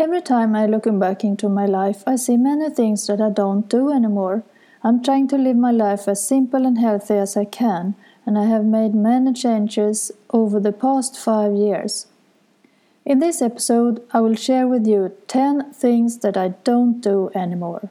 Every time I look back into my life, I see many things that I don't do anymore. I'm trying to live my life as simple and healthy as I can, and I have made many changes over the past five years. In this episode, I will share with you 10 things that I don't do anymore.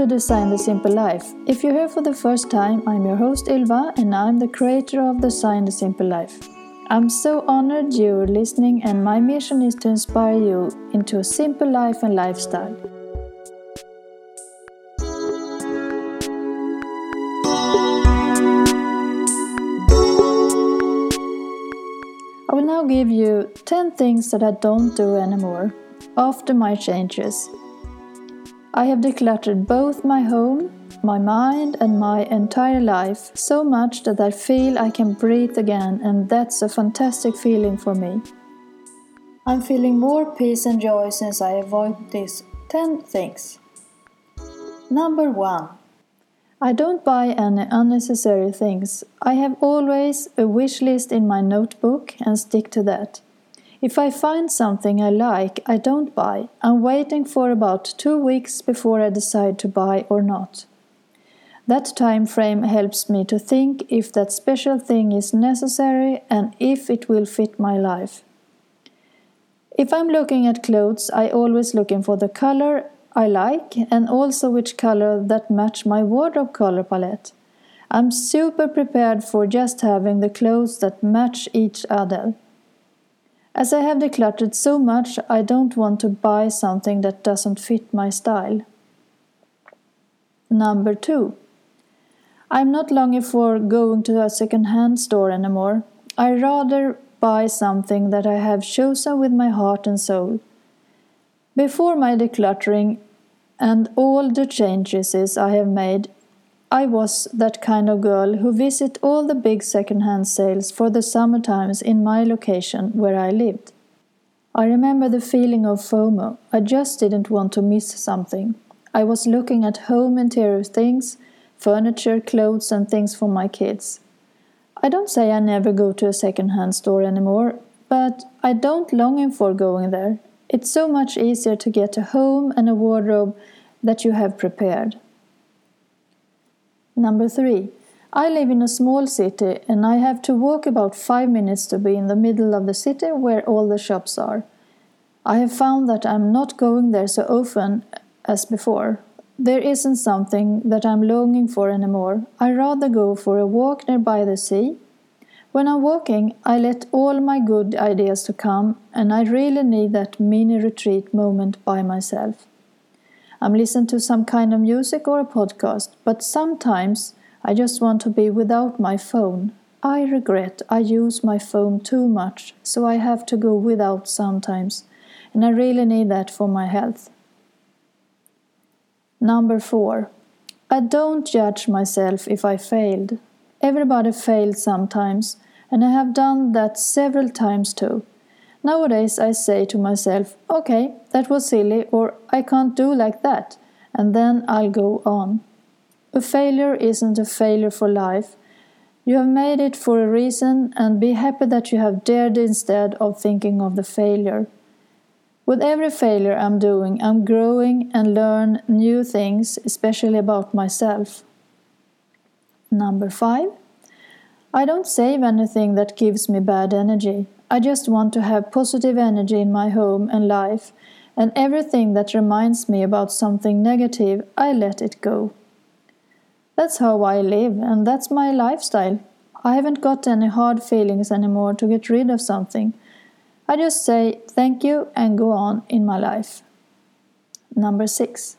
To Design the Simple Life. If you're here for the first time, I'm your host Ilva and I'm the creator of the Design the Simple Life. I'm so honored you're listening, and my mission is to inspire you into a simple life and lifestyle. I will now give you 10 things that I don't do anymore after my changes. I have decluttered both my home, my mind, and my entire life so much that I feel I can breathe again, and that's a fantastic feeling for me. I'm feeling more peace and joy since I avoid these 10 things. Number 1 I don't buy any unnecessary things. I have always a wish list in my notebook and stick to that. If I find something I like, I don't buy. I'm waiting for about two weeks before I decide to buy or not. That time frame helps me to think if that special thing is necessary and if it will fit my life. If I'm looking at clothes, I always looking for the color I like and also which color that match my wardrobe color palette. I'm super prepared for just having the clothes that match each other. As I have decluttered so much, I don't want to buy something that doesn't fit my style. Number two. I'm not longing for going to a second-hand store anymore. I rather buy something that I have chosen with my heart and soul. Before my decluttering and all the changes I have made, I was that kind of girl who visit all the big second-hand sales for the summer times in my location where I lived. I remember the feeling of FOMO. I just didn't want to miss something. I was looking at home interior things, furniture, clothes, and things for my kids. I don't say I never go to a second-hand store anymore, but I don't longing for going there. It's so much easier to get a home and a wardrobe that you have prepared. Number three, I live in a small city and I have to walk about five minutes to be in the middle of the city where all the shops are. I have found that I'm not going there so often as before. There isn't something that I'm longing for anymore. I rather go for a walk nearby the sea. When I'm walking, I let all my good ideas to come, and I really need that mini retreat moment by myself. I'm listening to some kind of music or a podcast, but sometimes I just want to be without my phone. I regret I use my phone too much, so I have to go without sometimes, and I really need that for my health. Number four, I don't judge myself if I failed. Everybody fails sometimes, and I have done that several times too. Nowadays I say to myself, okay, that was silly, or I can't do like that, and then I'll go on. A failure isn't a failure for life. You have made it for a reason, and be happy that you have dared instead of thinking of the failure. With every failure I'm doing, I'm growing and learn new things, especially about myself. Number five. I don't save anything that gives me bad energy. I just want to have positive energy in my home and life, and everything that reminds me about something negative, I let it go. That's how I live, and that's my lifestyle. I haven't got any hard feelings anymore to get rid of something. I just say thank you and go on in my life. Number six.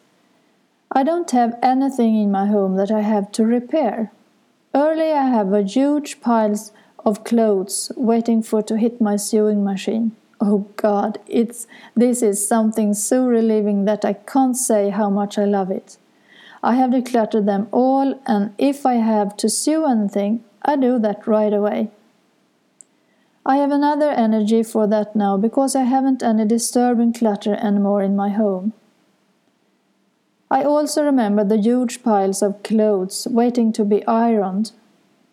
I don't have anything in my home that I have to repair. Early I have a huge piles of clothes waiting for to hit my sewing machine. Oh God, it's this is something so relieving that I can't say how much I love it. I have decluttered them all, and if I have to sew anything, I do that right away. I have another energy for that now because I haven't any disturbing clutter anymore in my home. I also remember the huge piles of clothes waiting to be ironed.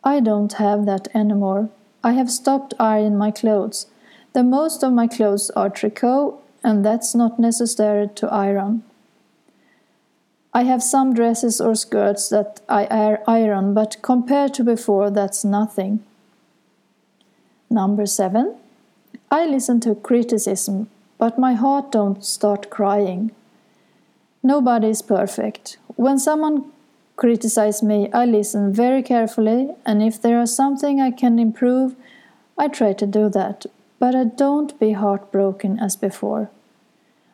I don't have that anymore. I have stopped ironing my clothes. The most of my clothes are tricot, and that's not necessary to iron. I have some dresses or skirts that I iron, but compared to before, that's nothing. Number seven. I listen to criticism, but my heart don't start crying. Nobody is perfect. When someone criticizes me, I listen very carefully, and if there is something I can improve, I try to do that. But I don't be heartbroken as before.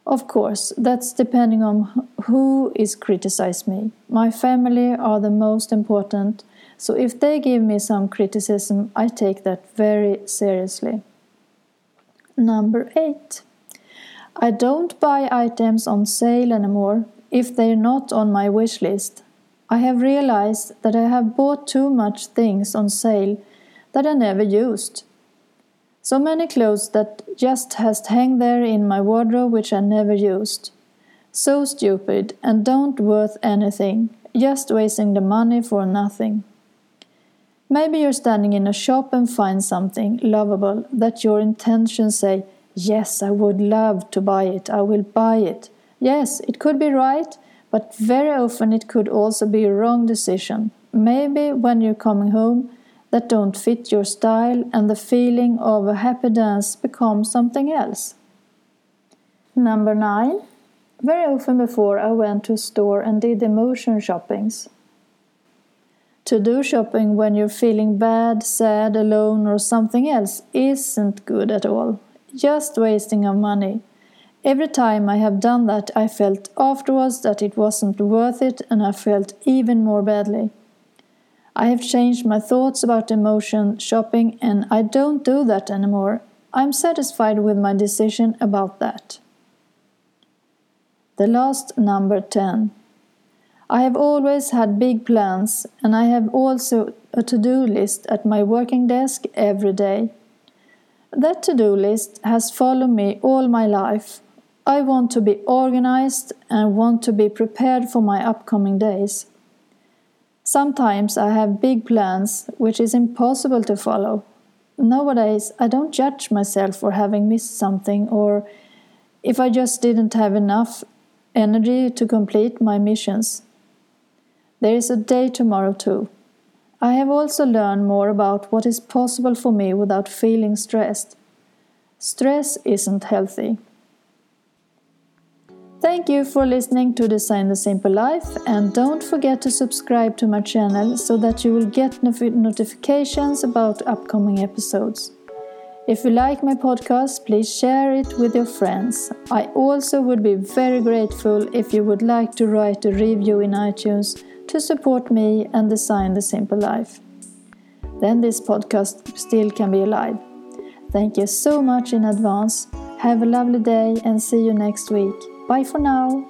Of course, that's depending on who is criticize me. My family are the most important, so if they give me some criticism, I take that very seriously. Number 8. I don't buy items on sale anymore if they're not on my wish list. I have realized that I have bought too much things on sale that I never used. So many clothes that just has hang there in my wardrobe which I never used. So stupid and don't worth anything, just wasting the money for nothing. Maybe you're standing in a shop and find something lovable that your intentions say, Yes, I would love to buy it. I will buy it. Yes, it could be right, but very often it could also be a wrong decision. Maybe when you're coming home, that don't fit your style, and the feeling of a happy dance becomes something else. Number nine. Very often before I went to a store and did emotion shoppings. To do shopping when you're feeling bad, sad, alone, or something else isn't good at all just wasting of money. Every time I have done that, I felt afterwards that it wasn't worth it and I felt even more badly. I have changed my thoughts about emotion shopping and I don't do that anymore. I'm satisfied with my decision about that. The last number 10. I have always had big plans and I have also a to do list at my working desk every day. That to do list has followed me all my life. I want to be organized and want to be prepared for my upcoming days. Sometimes I have big plans which is impossible to follow. Nowadays, I don't judge myself for having missed something or if I just didn't have enough energy to complete my missions. There is a day tomorrow too. I have also learned more about what is possible for me without feeling stressed. Stress isn't healthy. Thank you for listening to Design the Simple Life and don't forget to subscribe to my channel so that you will get notifications about upcoming episodes. If you like my podcast, please share it with your friends. I also would be very grateful if you would like to write a review in iTunes to support me and design the simple life. Then this podcast still can be alive. Thank you so much in advance. Have a lovely day and see you next week. Bye for now.